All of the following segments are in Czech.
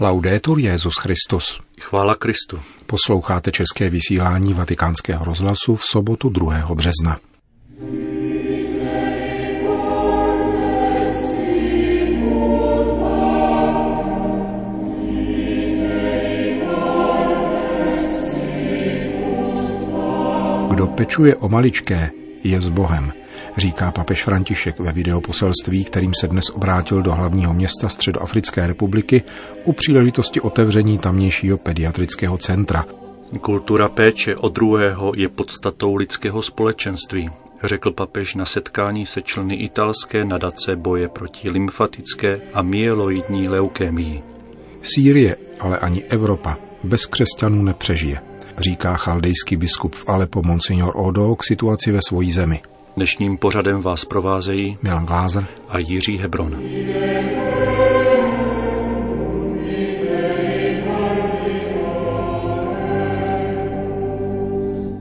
Laudetur Jezus Christus. Chvála Kristu. Posloucháte české vysílání Vatikánského rozhlasu v sobotu 2. března. Kdo pečuje o maličké, je s Bohem, říká papež František ve videoposelství, kterým se dnes obrátil do hlavního města Středoafrické republiky u příležitosti otevření tamnějšího pediatrického centra. Kultura péče o druhého je podstatou lidského společenství, řekl papež na setkání se členy italské nadace boje proti lymfatické a myeloidní leukémii. Sýrie, ale ani Evropa bez křesťanů nepřežije, říká chaldejský biskup v Alepo Monsignor Odo k situaci ve svojí zemi. Dnešním pořadem vás provázejí Milan Glázer a Jiří Hebron.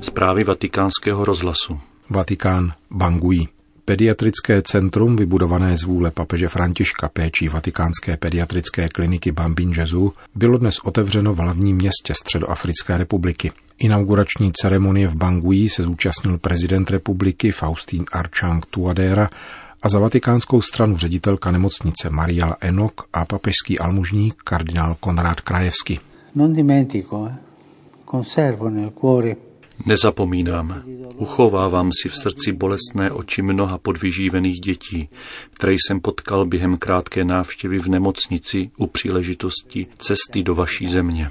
Zprávy vatikánského rozhlasu. Vatikán Bangui. Pediatrické centrum, vybudované z vůle papeže Františka péčí vatikánské pediatrické kliniky Bambin Jezu, bylo dnes otevřeno v hlavním městě Středoafrické republiky. Inaugurační ceremonie v Bangui se zúčastnil prezident republiky Faustín Archang Tuadera a za vatikánskou stranu ředitelka nemocnice Mariala Enok a papežský almužník kardinál Konrad Krajevsky. Non dimentico, eh? conservo nel cuore Nezapomínám, uchovávám si v srdci bolestné oči mnoha podvyžívených dětí, které jsem potkal během krátké návštěvy v nemocnici u příležitosti cesty do vaší země.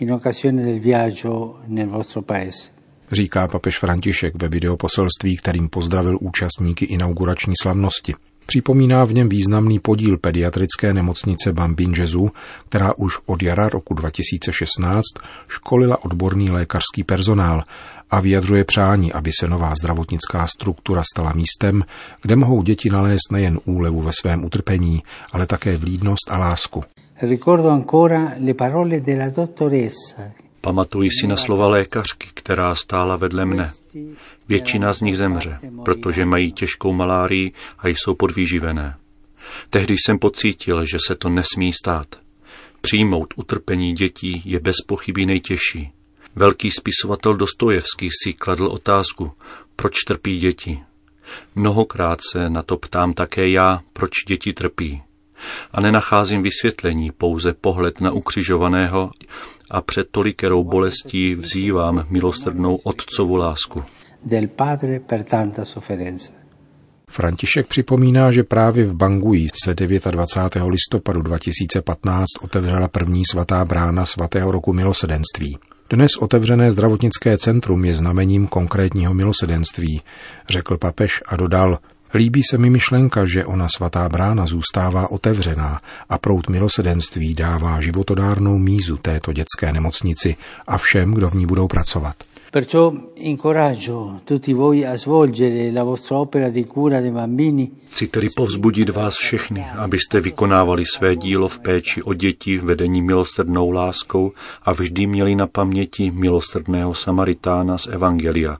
in occasione del viaggio nel vostro paese. Říká papež František ve videoposelství, kterým pozdravil účastníky inaugurační slavnosti. Připomíná v něm významný podíl pediatrické nemocnice Bambin Jezu, která už od jara roku 2016 školila odborný lékařský personál a vyjadřuje přání, aby se nová zdravotnická struktura stala místem, kde mohou děti nalézt nejen úlevu ve svém utrpení, ale také vlídnost a lásku. Ricordo ancora le parole della dottoressa. Pamatuji si na slova lékařky, která stála vedle mne. Většina z nich zemře, protože mají těžkou malárii a jsou podvýživené. Tehdy jsem pocítil, že se to nesmí stát. Přijmout utrpení dětí je bez pochyby nejtěžší. Velký spisovatel Dostojevský si kladl otázku, proč trpí děti. Mnohokrát se na to ptám také já, proč děti trpí. A nenacházím vysvětlení, pouze pohled na ukřižovaného a před tolikerou bolestí vzývám milosrdnou otcovu lásku. Del padre per tanta sofferenza. František připomíná, že právě v Bangui se 29. listopadu 2015 otevřela první svatá brána svatého roku milosedenství. Dnes otevřené zdravotnické centrum je znamením konkrétního milosedenství, řekl papež a dodal, líbí se mi myšlenka, že ona svatá brána zůstává otevřená a prout milosedenství dává životodárnou mízu této dětské nemocnici a všem, kdo v ní budou pracovat. Perciò incoraggio tutti voi a svolgere la vostra opera di cura dei bambini Chci tedy povzbudit vás všechny, abyste vykonávali své dílo v péči o děti vedení milosrdnou láskou a vždy měli na paměti milosrdného Samaritána z Evangelia.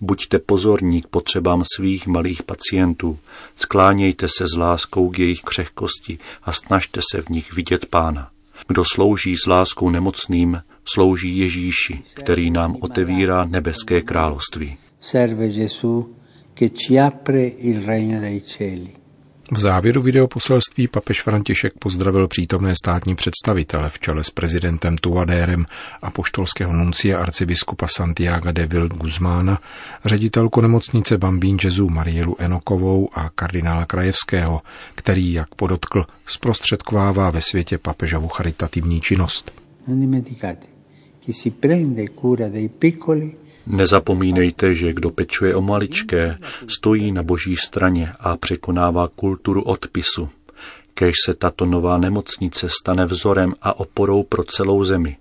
Buďte pozorní k potřebám svých malých pacientů, sklánějte se s láskou k jejich křehkosti a snažte se v nich vidět pána. Kdo slouží s láskou nemocným, slouží Ježíši, který nám otevírá nebeské království. serve Gesù che ci apre il regno dei cieli. V závěru videoposelství papež František pozdravil přítomné státní představitele v čele s prezidentem Tuadérem a poštolského nuncia arcibiskupa Santiago de Vild Guzmána, ředitelku nemocnice Bambín Jezu Marielu Enokovou a kardinála Krajevského, který, jak podotkl, zprostředkovává ve světě papežovu charitativní činnost. Non Nezapomínejte, že kdo pečuje o maličké, stojí na boží straně a překonává kulturu odpisu. Kež se tato nová nemocnice stane vzorem a oporou pro celou zemi.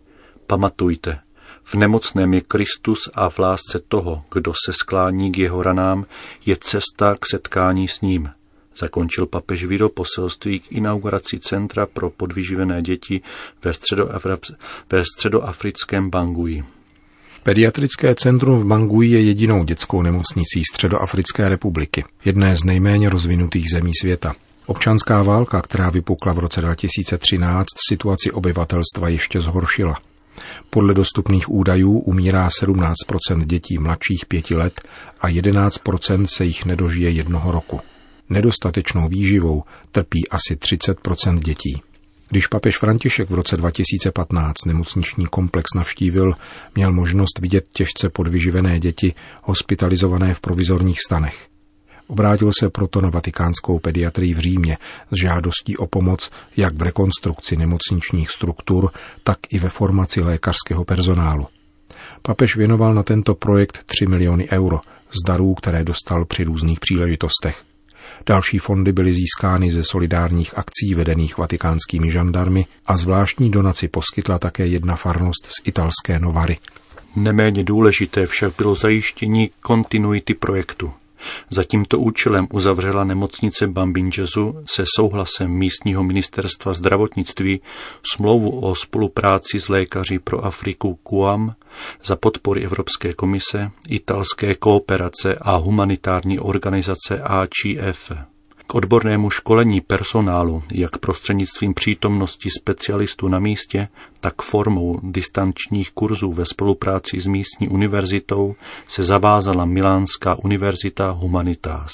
Pamatujte, v nemocném je Kristus a v lásce toho, kdo se sklání k jeho ranám, je cesta k setkání s ním. Zakončil papež videoposelství k inauguraci Centra pro podvyživené děti ve, středoafri- ve středoafrickém Bangui. Pediatrické centrum v Bangui je jedinou dětskou nemocnicí Středoafrické republiky, jedné z nejméně rozvinutých zemí světa. Občanská válka, která vypukla v roce 2013, situaci obyvatelstva ještě zhoršila. Podle dostupných údajů umírá 17% dětí mladších pěti let a 11% se jich nedožije jednoho roku. Nedostatečnou výživou trpí asi 30% dětí. Když papež František v roce 2015 nemocniční komplex navštívil, měl možnost vidět těžce podvyživené děti hospitalizované v provizorních stanech. Obrátil se proto na vatikánskou pediatrii v Římě s žádostí o pomoc jak v rekonstrukci nemocničních struktur, tak i ve formaci lékařského personálu. Papež věnoval na tento projekt 3 miliony euro z darů, které dostal při různých příležitostech. Další fondy byly získány ze solidárních akcí vedených vatikánskými žandarmy a zvláštní donaci poskytla také jedna farnost z italské Novary. Neméně důležité však bylo zajištění kontinuity projektu. Za tímto účelem uzavřela nemocnice Bambinjezu se souhlasem místního ministerstva zdravotnictví smlouvu o spolupráci s lékaři pro Afriku KUAM za podpory Evropské komise, italské kooperace a humanitární organizace ACF k odbornému školení personálu, jak prostřednictvím přítomnosti specialistů na místě, tak formou distančních kurzů ve spolupráci s místní univerzitou se zavázala Milánská univerzita Humanitas.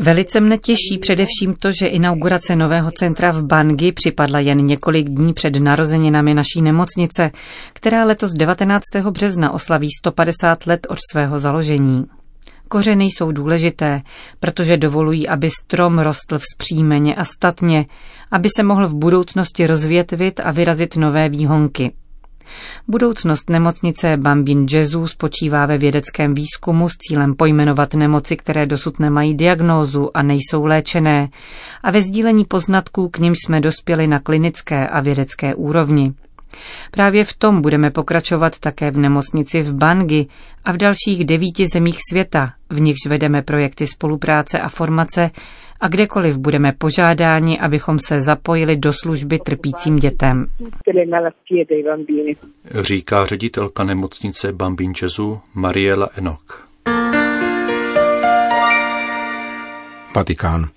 Velice mne těší především to, že inaugurace nového centra v Bangi připadla jen několik dní před narozeninami naší nemocnice, která letos 19. března oslaví 150 let od svého založení. Kořeny jsou důležité, protože dovolují, aby strom rostl vzpřímeně a statně, aby se mohl v budoucnosti rozvětvit a vyrazit nové výhonky. Budoucnost nemocnice Bambin Jezu spočívá ve vědeckém výzkumu s cílem pojmenovat nemoci, které dosud nemají diagnózu a nejsou léčené, a ve sdílení poznatků k nim jsme dospěli na klinické a vědecké úrovni. Právě v tom budeme pokračovat také v nemocnici v Bangi a v dalších devíti zemích světa, v nichž vedeme projekty spolupráce a formace a kdekoliv budeme požádáni, abychom se zapojili do služby trpícím dětem. Říká ředitelka nemocnice Bambin Jezu Mariela Enok. Vatikán.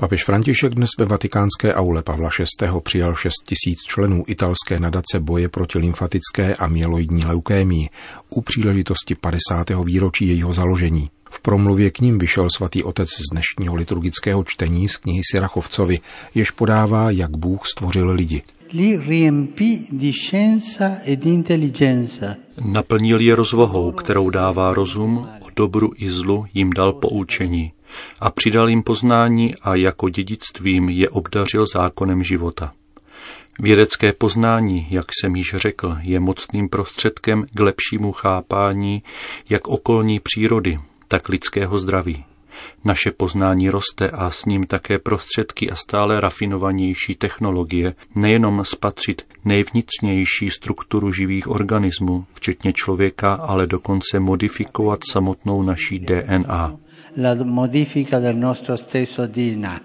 Papež František dnes ve vatikánské aule Pavla VI. přijal 6 tisíc členů italské nadace boje proti lymfatické a mieloidní leukémii u příležitosti 50. výročí jejího založení. V promluvě k ním vyšel svatý otec z dnešního liturgického čtení z knihy Sirachovcovi, jež podává, jak Bůh stvořil lidi. Naplnil je rozvahou, kterou dává rozum, o dobru i zlu jim dal poučení a přidal jim poznání a jako dědictvím je obdařil zákonem života. Vědecké poznání, jak jsem již řekl, je mocným prostředkem k lepšímu chápání jak okolní přírody, tak lidského zdraví. Naše poznání roste a s ním také prostředky a stále rafinovanější technologie, nejenom spatřit nejvnitřnější strukturu živých organismů, včetně člověka, ale dokonce modifikovat samotnou naší DNA la modifica del nostro stesso DNA.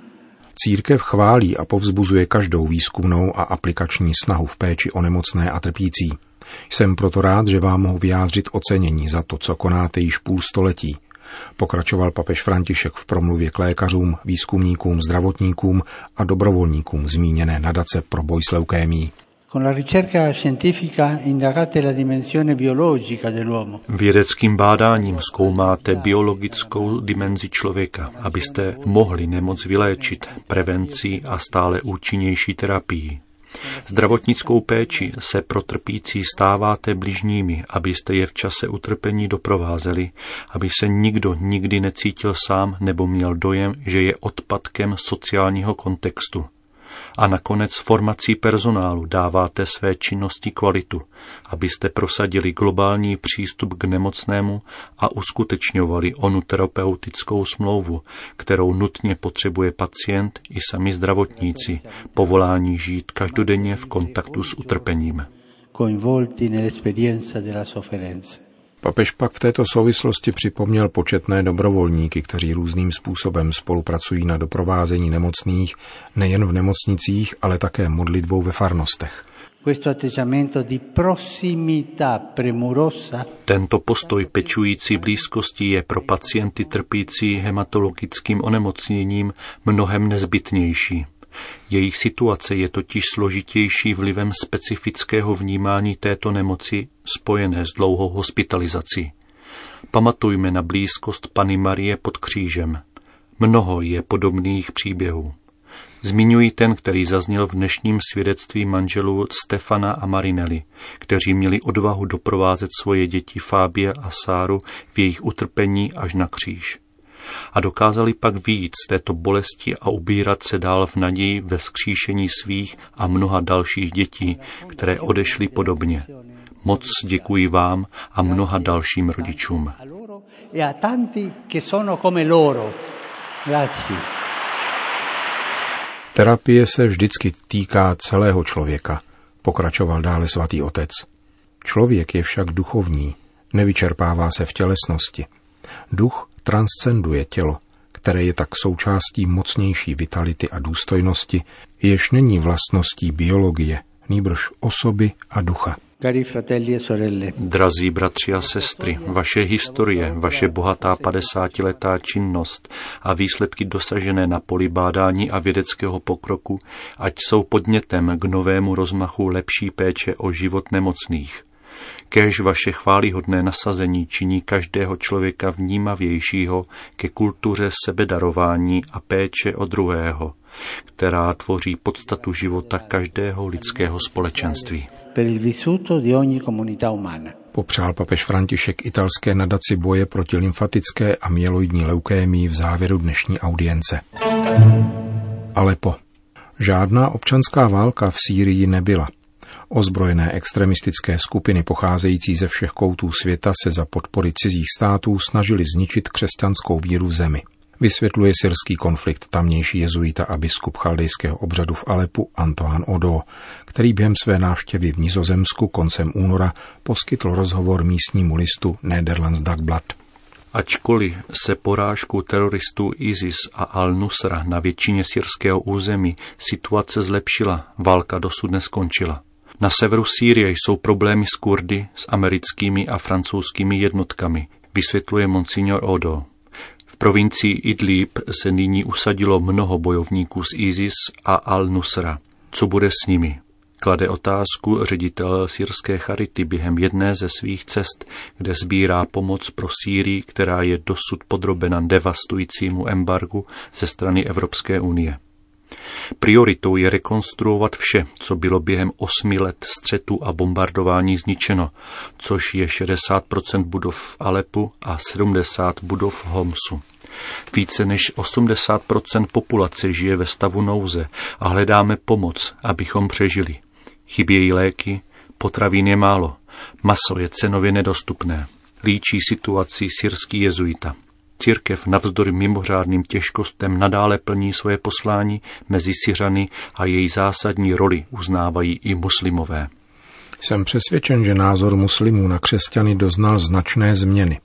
Církev chválí a povzbuzuje každou výzkumnou a aplikační snahu v péči o nemocné a trpící. Jsem proto rád, že vám mohu vyjádřit ocenění za to, co konáte již půl století. Pokračoval papež František v promluvě k lékařům, výzkumníkům, zdravotníkům a dobrovolníkům zmíněné nadace pro boj s leukémií. Vědeckým bádáním zkoumáte biologickou dimenzi člověka, abyste mohli nemoc vyléčit prevencí a stále účinnější terapií. Zdravotnickou péči se pro trpící stáváte bližními, abyste je v čase utrpení doprovázeli, aby se nikdo nikdy necítil sám nebo měl dojem, že je odpadkem sociálního kontextu a nakonec formací personálu dáváte své činnosti kvalitu, abyste prosadili globální přístup k nemocnému a uskutečňovali onu terapeutickou smlouvu, kterou nutně potřebuje pacient i sami zdravotníci, povolání žít každodenně v kontaktu s utrpením. Coinvolti nell'esperienza della sofferenza. Papež pak v této souvislosti připomněl početné dobrovolníky, kteří různým způsobem spolupracují na doprovázení nemocných nejen v nemocnicích, ale také modlitbou ve farnostech. Tento postoj pečující blízkosti je pro pacienty trpící hematologickým onemocněním mnohem nezbytnější. Jejich situace je totiž složitější vlivem specifického vnímání této nemoci spojené s dlouhou hospitalizací. Pamatujme na blízkost Pany Marie pod křížem. Mnoho je podobných příběhů. Zmiňuji ten, který zazněl v dnešním svědectví manželů Stefana a Marinelli, kteří měli odvahu doprovázet svoje děti Fábie a Sáru v jejich utrpení až na kříž. A dokázali pak výjít z této bolesti a ubírat se dál v naději ve vzkříšení svých a mnoha dalších dětí, které odešly podobně. Moc děkuji vám a mnoha dalším rodičům. Terapie se vždycky týká celého člověka, pokračoval dále svatý otec. Člověk je však duchovní, nevyčerpává se v tělesnosti. Duch transcenduje tělo, které je tak součástí mocnější vitality a důstojnosti, jež není vlastností biologie, nýbrž osoby a ducha. E Drazí bratři a sestry, vaše historie, vaše bohatá padesátiletá činnost a výsledky dosažené na poli bádání a vědeckého pokroku, ať jsou podnětem k novému rozmachu lepší péče o život nemocných. Kéž vaše chválihodné nasazení činí každého člověka vnímavějšího ke kultuře sebedarování a péče o druhého, která tvoří podstatu života každého lidského společenství. Popřál papež František italské nadaci boje proti lymfatické a mieloidní leukémii v závěru dnešní audience. Alepo. Žádná občanská válka v Sýrii nebyla. Ozbrojené extremistické skupiny pocházející ze všech koutů světa se za podpory cizích států snažili zničit křesťanskou víru v zemi. Vysvětluje syrský konflikt tamnější jezuita a biskup chaldejského obřadu v Alepu Antoine Odo, který během své návštěvy v Nizozemsku koncem února poskytl rozhovor místnímu listu Nederlands Dagblad. Ačkoliv se porážku teroristů ISIS a Al-Nusra na většině syrského území situace zlepšila, válka dosud neskončila. Na severu Sýrie jsou problémy s Kurdy, s americkými a francouzskými jednotkami, vysvětluje monsignor Odo. V provincii Idlib se nyní usadilo mnoho bojovníků z ISIS a Al-Nusra. Co bude s nimi? Klade otázku ředitel sírské charity během jedné ze svých cest, kde sbírá pomoc pro Sýrii, která je dosud podrobena devastujícímu embargu ze strany Evropské unie. Prioritou je rekonstruovat vše, co bylo během osmi let střetu a bombardování zničeno, což je 60% budov v Alepu a 70 budov v Homsu. Více než 80% populace žije ve stavu nouze a hledáme pomoc, abychom přežili. Chybějí léky, potravin je málo, maso je cenově nedostupné. Líčí situaci syrský jezuita. Církev navzdory mimořádným těžkostem nadále plní svoje poslání mezi Syřany a její zásadní roli uznávají i muslimové. Jsem přesvědčen, že názor muslimů na křesťany doznal značné změny.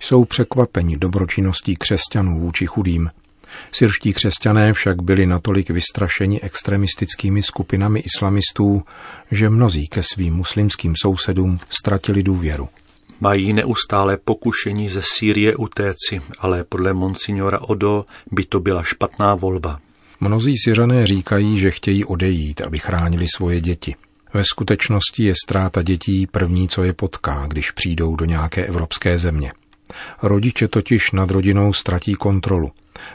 Jsou překvapeni dobročinností křesťanů vůči chudým. Syrští křesťané však byli natolik vystrašeni extremistickými skupinami islamistů, že mnozí ke svým muslimským sousedům ztratili důvěru. Mají neustále pokušení ze Sýrie utéci, ale podle monsignora Odo by to byla špatná volba. Mnozí Syřané říkají, že chtějí odejít, aby chránili svoje děti. Ve skutečnosti je ztráta dětí první, co je potká, když přijdou do nějaké evropské země. Rodiče totiž nad rodinou ztratí kontrolu,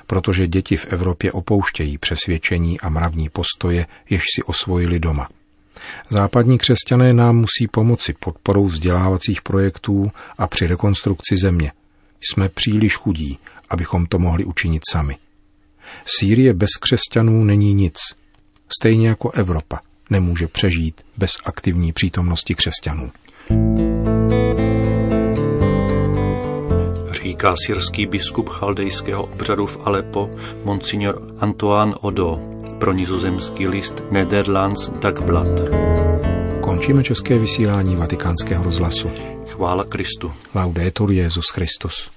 protože děti v Evropě opouštějí přesvědčení a mravní postoje, jež si osvojili doma – Západní křesťané nám musí pomoci podporou vzdělávacích projektů a při rekonstrukci země. Jsme příliš chudí, abychom to mohli učinit sami. Sýrie bez křesťanů není nic. Stejně jako Evropa nemůže přežít bez aktivní přítomnosti křesťanů. Říká syrský biskup chaldejského obřadu v Alepo, monsignor Antoine Odo, pro nizozemský list Nederlands Dagblad. Končíme české vysílání vatikánského rozhlasu. Chvála Kristu. Laudetur Jezus Christus.